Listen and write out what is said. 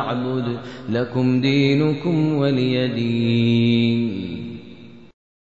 اعبد لكم دينكم ولي دين.